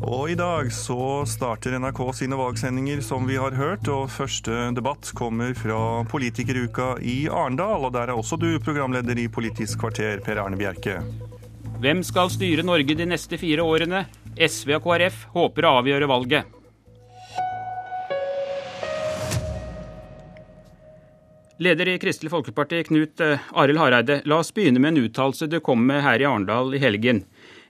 Og i dag så starter NRK sine valgsendinger, som vi har hørt. Og første debatt kommer fra politikeruka i Arendal. Og der er også du programleder i Politisk kvarter, Per Arne Bjerke. Hvem skal styre Norge de neste fire årene? SV og KrF håper å avgjøre valget. Leder i Kristelig Folkeparti, Knut eh, Arild Hareide. La oss begynne med en uttalelse du kom med her i Arendal i helgen.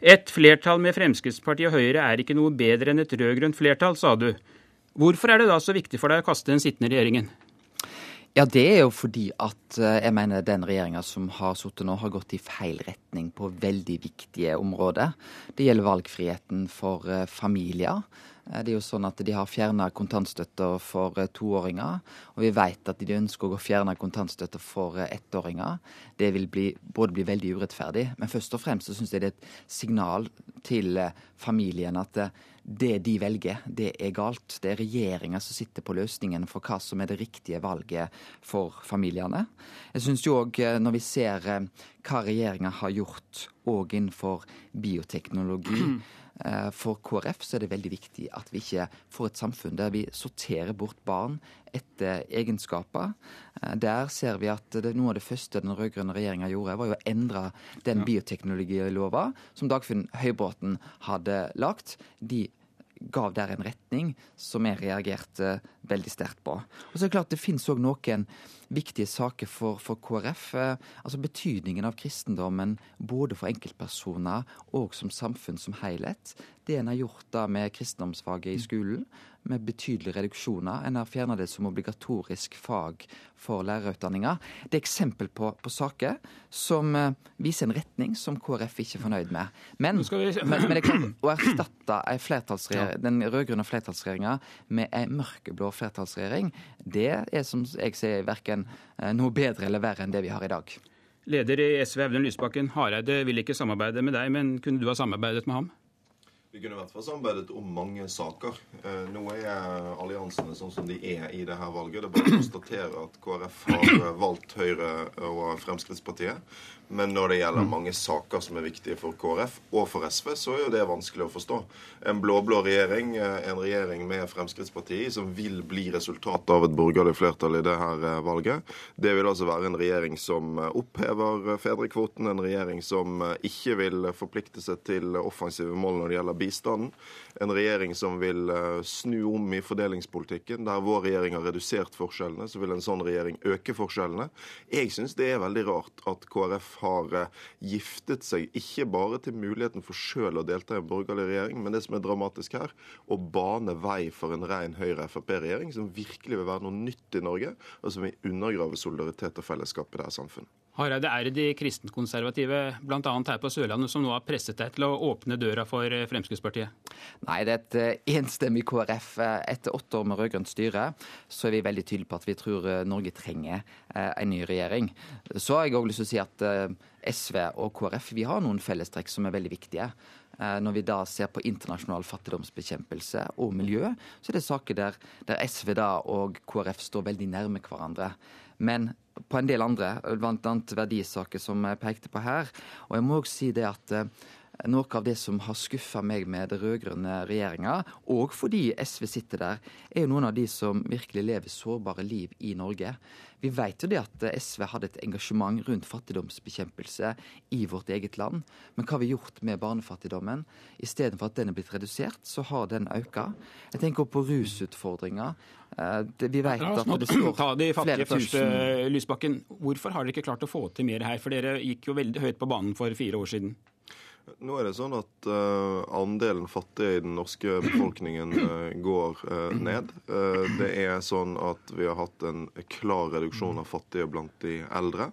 Et flertall med Fremskrittspartiet og Høyre er ikke noe bedre enn et rød-grønt flertall, sa du. Hvorfor er det da så viktig for deg å kaste den sittende regjeringen? Ja, Det er jo fordi at eh, jeg mener den regjeringa som har sittet nå, har gått i feil retning på veldig viktige områder. Det gjelder valgfriheten for eh, familier. Eh, det er jo sånn at De har fjerna kontantstøtta for eh, toåringer, og vi vet at de ønsker å fjerne kontantstøtta for eh, ettåringer. Det vil bli, både bli veldig urettferdig, men først og fremst så syns jeg det er et signal til familien at det de velger, det er galt. Det er regjeringa som sitter på løsningen for hva som er det riktige valget for familiene. Jeg syns jo òg, når vi ser hva regjeringa har gjort òg innenfor bioteknologi for KrF så er det veldig viktig at vi ikke får et samfunn der vi sorterer bort barn etter egenskaper. Eh, der ser vi at det, noe av det første den rød-grønne regjeringa gjorde, var jo å endre den bioteknologilova som Dagfinn Høybråten hadde lagt. De gav der en retning som jeg reagerte veldig sterkt på. Og så er Det klart det finnes òg noen viktige saker for, for, KrF. Eh, altså Betydningen av kristendommen både for enkeltpersoner og som samfunn som helhet. Det en har gjort da med kristendomsfaget i skolen, med betydelige reduksjoner. En har fjerna det som obligatorisk fag for lærerutdanninga. Det er eksempel på, på saker som uh, viser en retning som KrF ikke er fornøyd med. Men, vi... men, men det å erstatte den rød-grønne flertallsregjeringa med ei mørkeblå flertallsregjering, det er som jeg ser verken uh, noe bedre eller verre enn det vi har i dag. Leder i SV Audun Lysbakken, Hareide vil ikke samarbeide med deg, men kunne du ha samarbeidet med ham? Vi kunne i hvert fall samarbeidet om mange saker. Eh, nå er alliansene sånn som de er i det her valget. Det er bare å konstatere at KrF har valgt Høyre og Fremskrittspartiet. Men når det gjelder mange saker som er viktige for KrF og for SV, så er jo det vanskelig å forstå. En blå-blå regjering, eh, en regjering med Fremskrittspartiet, som vil bli resultatet av et borgerlig flertall i det her valget, det vil altså være en regjering som eh, opphever fedrekvoten, en regjering som ikke vil forplikte seg til offensive mål når det gjelder bistanden, en regjering som vil snu om i fordelingspolitikken. Der vår regjering har redusert forskjellene, så vil en sånn regjering øke forskjellene. Jeg syns det er veldig rart at KrF har eh, giftet seg ikke bare til muligheten for sjøl å delta i en borgerlig regjering, men det som er dramatisk her, å bane vei for en ren Høyre-Frp-regjering som virkelig vil være noe nytt i Norge, og som vil undergrave solidaritet og fellesskap i det samfunnet. Hareide, er det de kristenkonservative, bl.a. her på Sørlandet, som nå har presset deg til å åpne døra for eh, Fremskrittspartiet? Nei, det er et eh, enstemmig KrF. Etter åtte år med rød-grønt styre så er vi veldig tydelige på at vi tror Norge trenger en ny regjering. Så har jeg òg lyst til å si at SV og KrF vi har noen fellestrekk som er veldig viktige. Eh, når vi da ser på internasjonal fattigdomsbekjempelse og miljø, så er det saker der, der SV og KrF står veldig nærme hverandre. Men på en del andre, bl.a. verdisaker som jeg pekte på her. Og jeg må også si det at eh, noe av det som har skuffa meg med den rød-grønne regjeringa, og fordi SV sitter der, er jo noen av de som virkelig lever sårbare liv i Norge. Vi vet jo det at SV hadde et engasjement rundt fattigdomsbekjempelse i vårt eget land. Men hva har vi gjort med barnefattigdommen? Istedenfor at den er blitt redusert, så har den økt. Jeg tenker på rusutfordringer. Eh, vi vet at det står ta de fattige først, eh, Lysbakken. Hvorfor har dere ikke klart å få til mer her? For dere gikk jo veldig høyt på banen for fire år siden. Nå er det sånn at uh, andelen fattige i den norske befolkningen uh, går uh, ned. det er sånn at vi har hatt en klar reduksjon av fattige blant de eldre.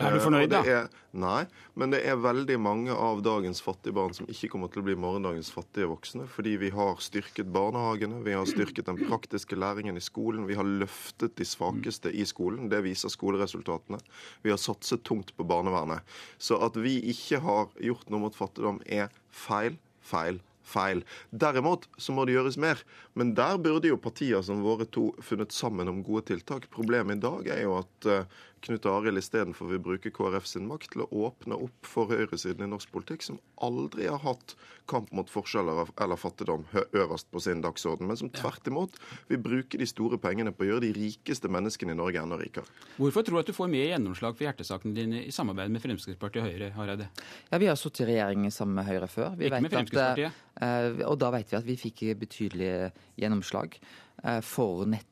Er du eh, fornøyd, da? Er, nei, men det er veldig mange av dagens fattige barn som ikke kommer til å bli morgendagens fattige voksne, fordi vi har styrket barnehagene, vi har styrket den praktiske læringen i skolen, vi har løftet de svakeste i skolen. Det viser skoleresultatene. Vi har satset tungt på barnevernet. Så at vi ikke har gjort noe mot fattigdom, er feil, feil, feil. Derimot så må det gjøres mer. Men der burde jo partier som våre to funnet sammen om gode tiltak. Problemet i dag er jo at uh, Knut Arild istedenfor vil bruke KrF sin makt til å åpne opp for høyresiden i norsk politikk, som aldri har hatt kamp mot forskjeller eller fattigdom øverst på sin dagsorden, men som tvert imot vil bruke de store pengene på å gjøre de rikeste menneskene i Norge enda rikere. Hvorfor tror du at du får mer gjennomslag for hjertesakene dine i samarbeid med Fremskrittspartiet og Høyre, Hareide? Ja, Vi har sittet i regjering sammen med Høyre før. Vi Ikke med Fremskrittspartiet? At, uh, og da vet vi at vi fikk betydelig gjennomslag uh, for nettopp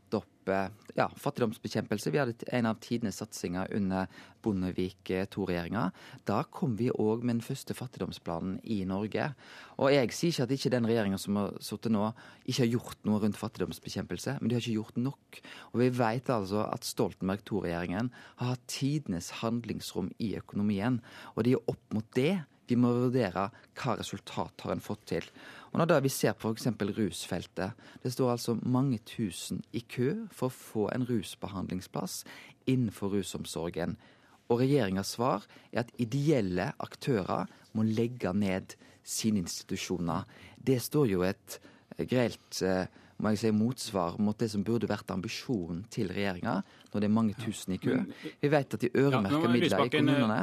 ja, fattigdomsbekjempelse. Vi hadde en av tidenes satsinger under Bondevik II-regjeringa. Da kom vi òg med den første fattigdomsplanen i Norge. Og jeg sier ikke at ikke den regjeringa som har sittet nå, ikke har gjort noe rundt fattigdomsbekjempelse, men de har ikke gjort nok. Og vi vet altså at Stoltenberg II-regjeringen har hatt tidenes handlingsrom i økonomien. Og de er opp mot det vi må vurdere hva resultat har en fått til. Og når da vi ser på f.eks. rusfeltet, det står altså mange tusen i kø for å få en rusbehandlingsplass innenfor rusomsorgen. Og regjeringas svar er at ideelle aktører må legge ned sine institusjoner. Det står jo et grelt må jeg si, motsvar mot det som burde vært ambisjonen til regjeringa, når det er mange tusen i kø. Vi vet at de øremerka ja, midler i kommunene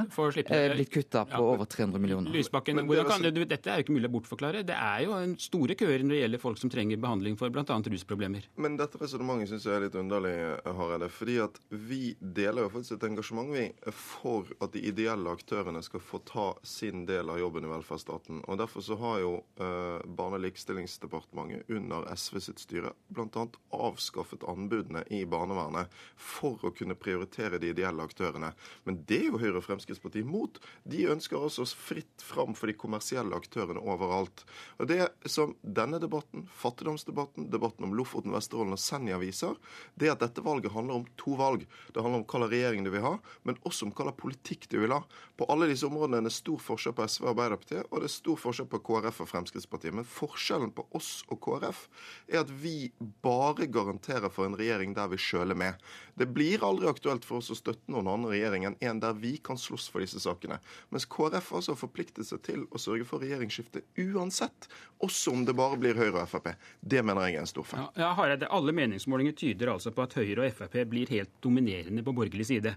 er blitt kutta på ja, over 300 millioner. Lysbakken, kan Dette er jo ikke mulig å bortforklare. Det er jo en store køer når det gjelder folk som trenger behandling for bl.a. rusproblemer. Men dette resonnementet syns jeg er litt underlig, Hareide. Fordi at vi deler jo faktisk et engasjement vi for at de ideelle aktørene skal få ta sin del av jobben i velferdsstaten. Og Derfor så har jo uh, Barne- og likestillingsdepartementet under SV sitt styre bl.a. avskaffet anbudene i barnevernet for å kunne prioritere de ideelle aktørene. Men det er jo Høyre og Fremskrittspartiet imot. De ønsker altså fritt fram for de kommersielle aktørene overalt. Og Det som denne debatten, fattigdomsdebatten, debatten om Lofoten, Vesterålen og Senja viser, det er at dette valget handler om to valg. Det handler om hva slags regjering du vil ha, men også om hva slags politikk du vil ha. På alle disse områdene er det stor forskjell på SV og Arbeiderpartiet, og det er stor forskjell på KrF og Fremskrittspartiet. Men forskjellen på oss og KrF er at vi bare garanterer for en regjering der vi sjøl er med. Det blir aldri aktuelt for oss å støtte noen annen regjering enn en der vi kan slåss for disse sakene. Mens KrF altså har forpliktet seg til å sørge for regjeringsskifte uansett, også om det bare blir Høyre og Frp. Det mener jeg er en stor feil. Ja, Hareide, alle meningsmålinger tyder altså på at Høyre og Frp blir helt dominerende på borgerlig side.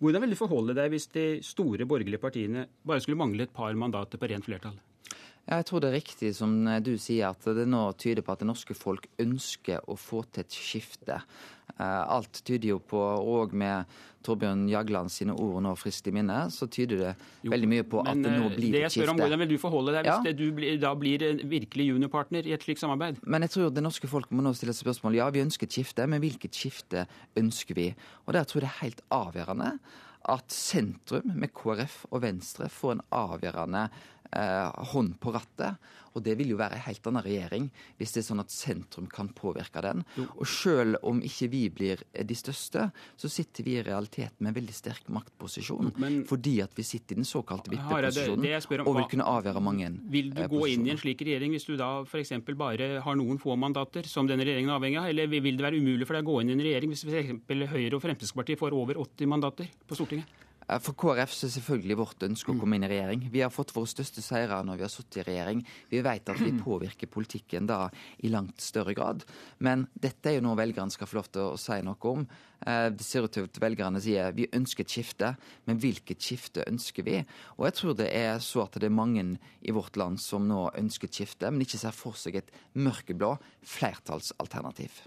Hvordan vil du forholde deg hvis de store borgerlige partiene bare skulle mangle et par mandater på rent flertall? Jeg tror det er riktig som du sier, at det nå tyder på at det norske folk ønsker å få til et skifte. Eh, alt tyder jo på, og med Torbjørn Jagland sine ord nå friskt i minne, så tyder det jo, veldig mye på at det nå eh, blir det et skifte. Om, hvordan vil du forholde deg hvis ja. du blir, da blir virkelig juniorpartner i et slikt samarbeid? Men jeg tror det norske folk må nå stille seg spørsmål. Ja, vi ønsker et skifte, men hvilket skifte ønsker vi? Og der tror jeg det er helt avgjørende at sentrum med KrF og Venstre får en avgjørende eh, hånd på rattet. Og det vil jo være en helt annen regjering hvis det er sånn at sentrum kan påvirke den. Og selv om ikke vi blir de største, så sitter vi i realiteten med en veldig sterk maktposisjon. Men, fordi at vi sitter i den såkalte vippeposisjonen og vil kunne avgjøre mange Vil du eh, gå inn i en slik regjering hvis du da f.eks. bare har noen få mandater, som denne regjeringen er avhengig av? Eller vil det være umulig for deg å gå inn i en regjering hvis f.eks. Høyre og Fremskrittspartiet får over 80 mandater på Stortinget? Eh, for KrF så er selvfølgelig vårt ønske å komme inn i regjering. Vi har fått våre største seire når vi har sittet i regjering. Vi vet at vi påvirker politikken da i langt større grad. Men dette er jo noe velgerne skal få lov til å si noe om. Eh, det ser ut til at velgerne sier vi ønsker et skifte, men hvilket skifte ønsker vi? Og jeg tror det er så at det er mange i vårt land som nå ønsker et skifte, men ikke ser for seg et mørkeblå flertallsalternativ.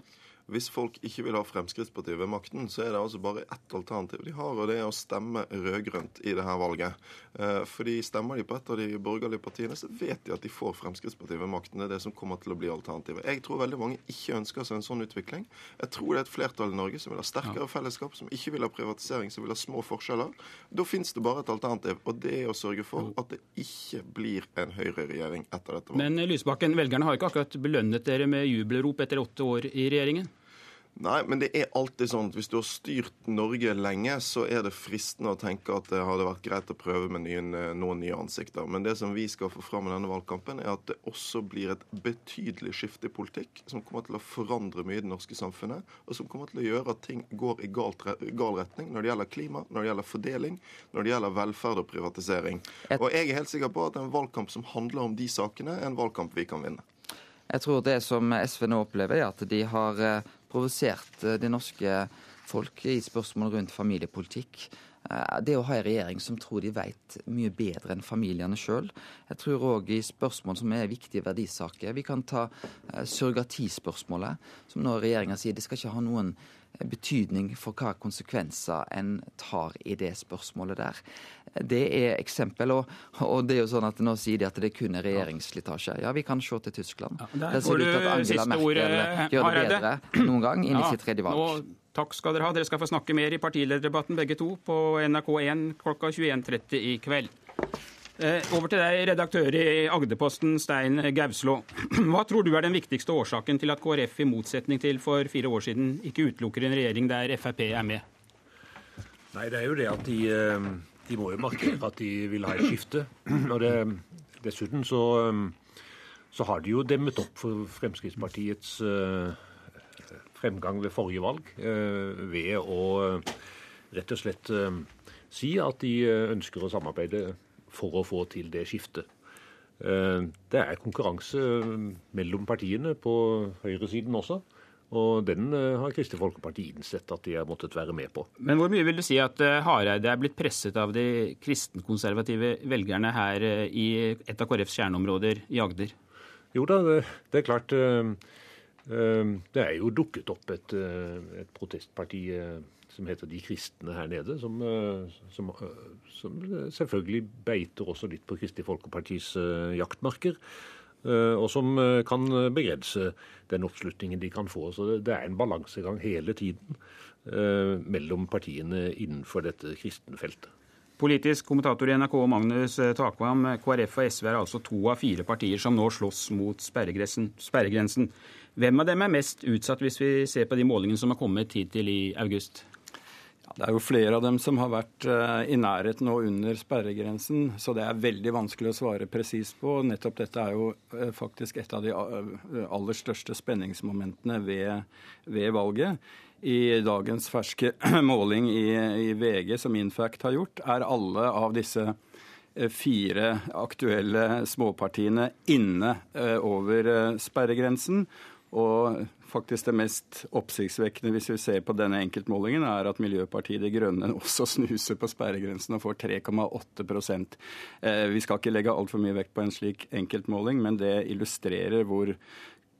Hvis folk ikke vil ha Fremskrittspartiet ved makten, så er det altså bare ett alternativ de har, og det er å stemme rød-grønt i her valget. Eh, fordi stemmer de på et av de borgerlige partiene, så vet de at de får Fremskrittspartiet ved makten. Det er det som kommer til å bli alternativet. Jeg tror veldig mange ikke ønsker seg en sånn utvikling. Jeg tror det er et flertall i Norge som vil ha sterkere fellesskap, som ikke vil ha privatisering, som vil ha små forskjeller. Da finnes det bare et alternativ, og det er å sørge for at det ikke blir en høyreregjering etter dette valget. Men Lysbakken, velgerne har ikke akkurat belønnet dere med jubelrop etter åtte år i regjeringen? Nei, men det er alltid sånn at hvis du har styrt Norge lenge, så er det fristende å tenke at det hadde vært greit å prøve med noen nye ansikter. Men det som vi skal få fram i denne valgkampen, er at det også blir et betydelig skifte i politikk som kommer til å forandre mye i det norske samfunnet, og som kommer til å gjøre at ting går i galt, gal retning når det gjelder klima, når det gjelder fordeling, når det gjelder velferd og privatisering. Og jeg er helt sikker på at en valgkamp som handler om de sakene, er en valgkamp vi kan vinne. Jeg tror det som SV nå opplever, er at de har eh, provosert eh, det norske folk i spørsmål rundt familiepolitikk. Eh, det å ha en regjering som tror de vet mye bedre enn familiene sjøl. Jeg tror òg i spørsmål som er viktige verdisaker. Vi kan ta eh, surrogatispørsmålet, som nå regjeringa sier det skal ikke ha noen betydning for hva konsekvenser en tar i det spørsmålet der. Det er eksempel, og, og det er jo sånn at nå sier de at det kun er regjeringsslitasje. Ja, vi kan se til Tyskland. Ja, der får du siste ordet, gjør det bedre noen gang inn i sitt tredje valg. Nå Takk skal dere ha. Dere skal få snakke mer i partilederdebatten begge to på NRK1 klokka 21.30 i kveld. Eh, over til deg, redaktør i Agderposten, Stein Gauslå. Hva tror du er den viktigste årsaken til at KrF, i motsetning til for fire år siden, ikke utelukker en regjering der Frp er med? Nei, det er jo det at de, eh, de må jo markere at de vil ha et skifte. Og det, dessuten så, eh, så har de jo demmet opp for Fremskrittspartiets fremgang ved forrige valg eh, ved å eh, rett og slett eh, si at de ønsker å samarbeide for å få til det skiftet. Det er konkurranse mellom partiene på høyresiden også. Og den har Kristelig Folkeparti innsett at de har måttet være med på. Men hvor mye vil du si at Hareide er blitt presset av de kristenkonservative velgerne her i et av KrFs kjerneområder i Agder? Jo da, det er klart. Det er jo dukket opp et, eh, et protestparti eh, som heter De kristne her nede, som, eh, som, som, selvfølgelig beiter også litt på Kristelig Folkepartis jaktmarker. Og som kan begrense den oppslutningen de kan få. Så det er en balansegang hele tiden mellom partiene innenfor dette kristenfeltet. Politisk kommentator i NRK Magnus Takvam, KrF og SV er altså to av fire partier som nå slåss mot sperregrensen. Hvem av dem er mest utsatt, hvis vi ser på de målingene som har kommet hittil i august? Det er jo flere av dem som har vært uh, i nærheten og under sperregrensen, så det er veldig vanskelig å svare presist på. Nettopp dette er jo uh, faktisk et av de uh, aller største spenningsmomentene ved, ved, valget. I dagens ferske måling i, i VG som Infact har gjort, er alle av disse fire aktuelle småpartiene inne over sperregrensen. Og faktisk det mest oppsiktsvekkende hvis vi ser på denne enkeltmålingen, er at Miljøpartiet De Grønne også snuser på sperregrensen og får 3,8 eh, Vi skal ikke legge altfor mye vekt på en slik enkeltmåling, men det illustrerer hvor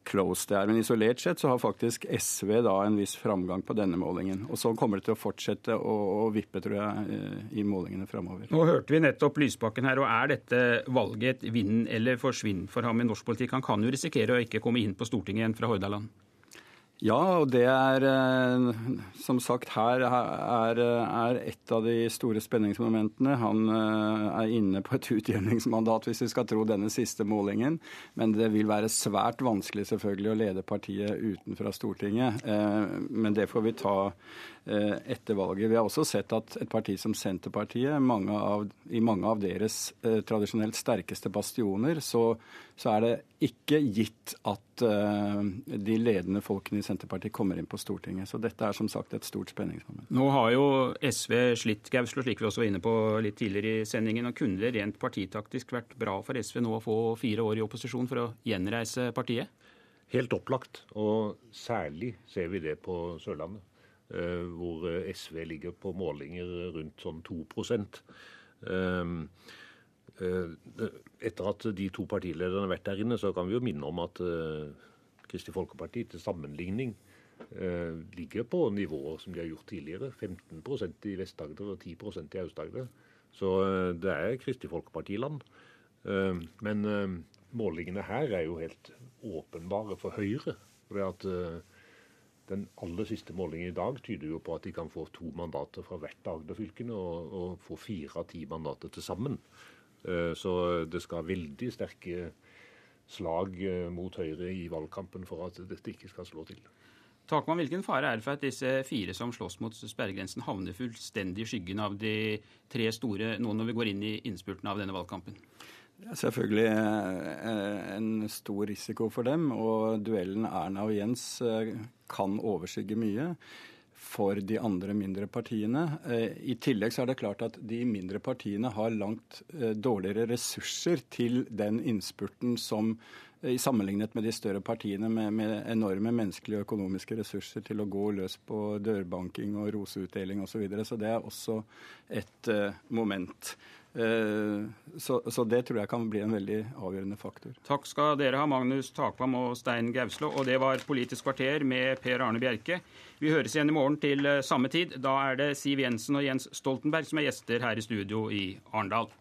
close det er. Men isolert sett så har faktisk SV da en viss framgang på denne målingen. Og så kommer det til å fortsette å, å vippe, tror jeg, eh, i målingene framover. Nå hørte vi nettopp Lysbakken her, og er dette valget et vinn eller forsvinn for ham i norsk politikk? Han kan jo risikere å ikke komme inn på Stortinget igjen fra Hordaland? Ja, og det er eh, som sagt her er, er et av de store spenningsmomentene. Han eh, er inne på et utjevningsmandat, hvis vi skal tro denne siste målingen. Men det vil være svært vanskelig selvfølgelig å lede partiet utenfra Stortinget. Eh, men det får vi ta etter valget. Vi har også sett at et parti som Senterpartiet, mange av, i mange av deres tradisjonelt sterkeste bastioner, så, så er det ikke gitt at de ledende folkene i Senterpartiet kommer inn på Stortinget. Så dette er som sagt et stort spenningsmoment. Nå har jo SV slitt, Gauslo, slik vi også var inne på litt tidligere i sendingen. og Kunne det rent partitaktisk vært bra for SV nå å få fire år i opposisjon for å gjenreise partiet? Helt opplagt, og særlig ser vi det på Sørlandet. Eh, hvor SV ligger på målinger rundt sånn 2 ehm, eh, etter at de to partilederne har vært der inne, så kan vi jo minne om at Kristi Kristelig Folkeparti til sammenligning eh, ligger på nivåer som de har gjort tidligere. 15% i Vest-Agder og 10% i Aust-Agder. Så eh, det er Kristelig Folkeparti-land. Eh, men eh, målingene her er jo helt åpenbare for Høyre. For det at eh, den aller siste målingen i dag tyder jo på at de kan få to mandater fra hvert av Agder-fylkene og, og, få fire av ti mandater til sammen. Eh, så det skal veldig sterke slag eh, mot Høyre i valgkampen for at dette ikke skal slå til. Takman, hvilken fare er det for at disse fire som slåss mot sperregrensen, havner fullstendig i skyggen av de tre store nå når vi går inn i innspurten av denne valgkampen? Det er selvfølgelig eh, en stor risiko for dem, og duellen Erna og Jens kan overskygge mye for de andre mindre partiene. Eh, I tillegg så er det klart at de mindre partiene har langt eh, dårligere ressurser til den innspurten som i sammenlignet med de større partiene med, med, enorme menneskelige og økonomiske ressurser til å gå løs på dørbanking og roseutdeling osv. Så, videre. så det er også et uh, moment. Uh, så, så, det tror jeg kan bli en veldig avgjørende faktor. Takk skal dere ha, Magnus Takvam og Stein Gauslå. Og det var Politisk kvarter med Per Arne Bjerke. Vi høres igjen i morgen til samme tid. Da er det Siv Jensen og Jens Stoltenberg som er gjester her i studio i Arendal.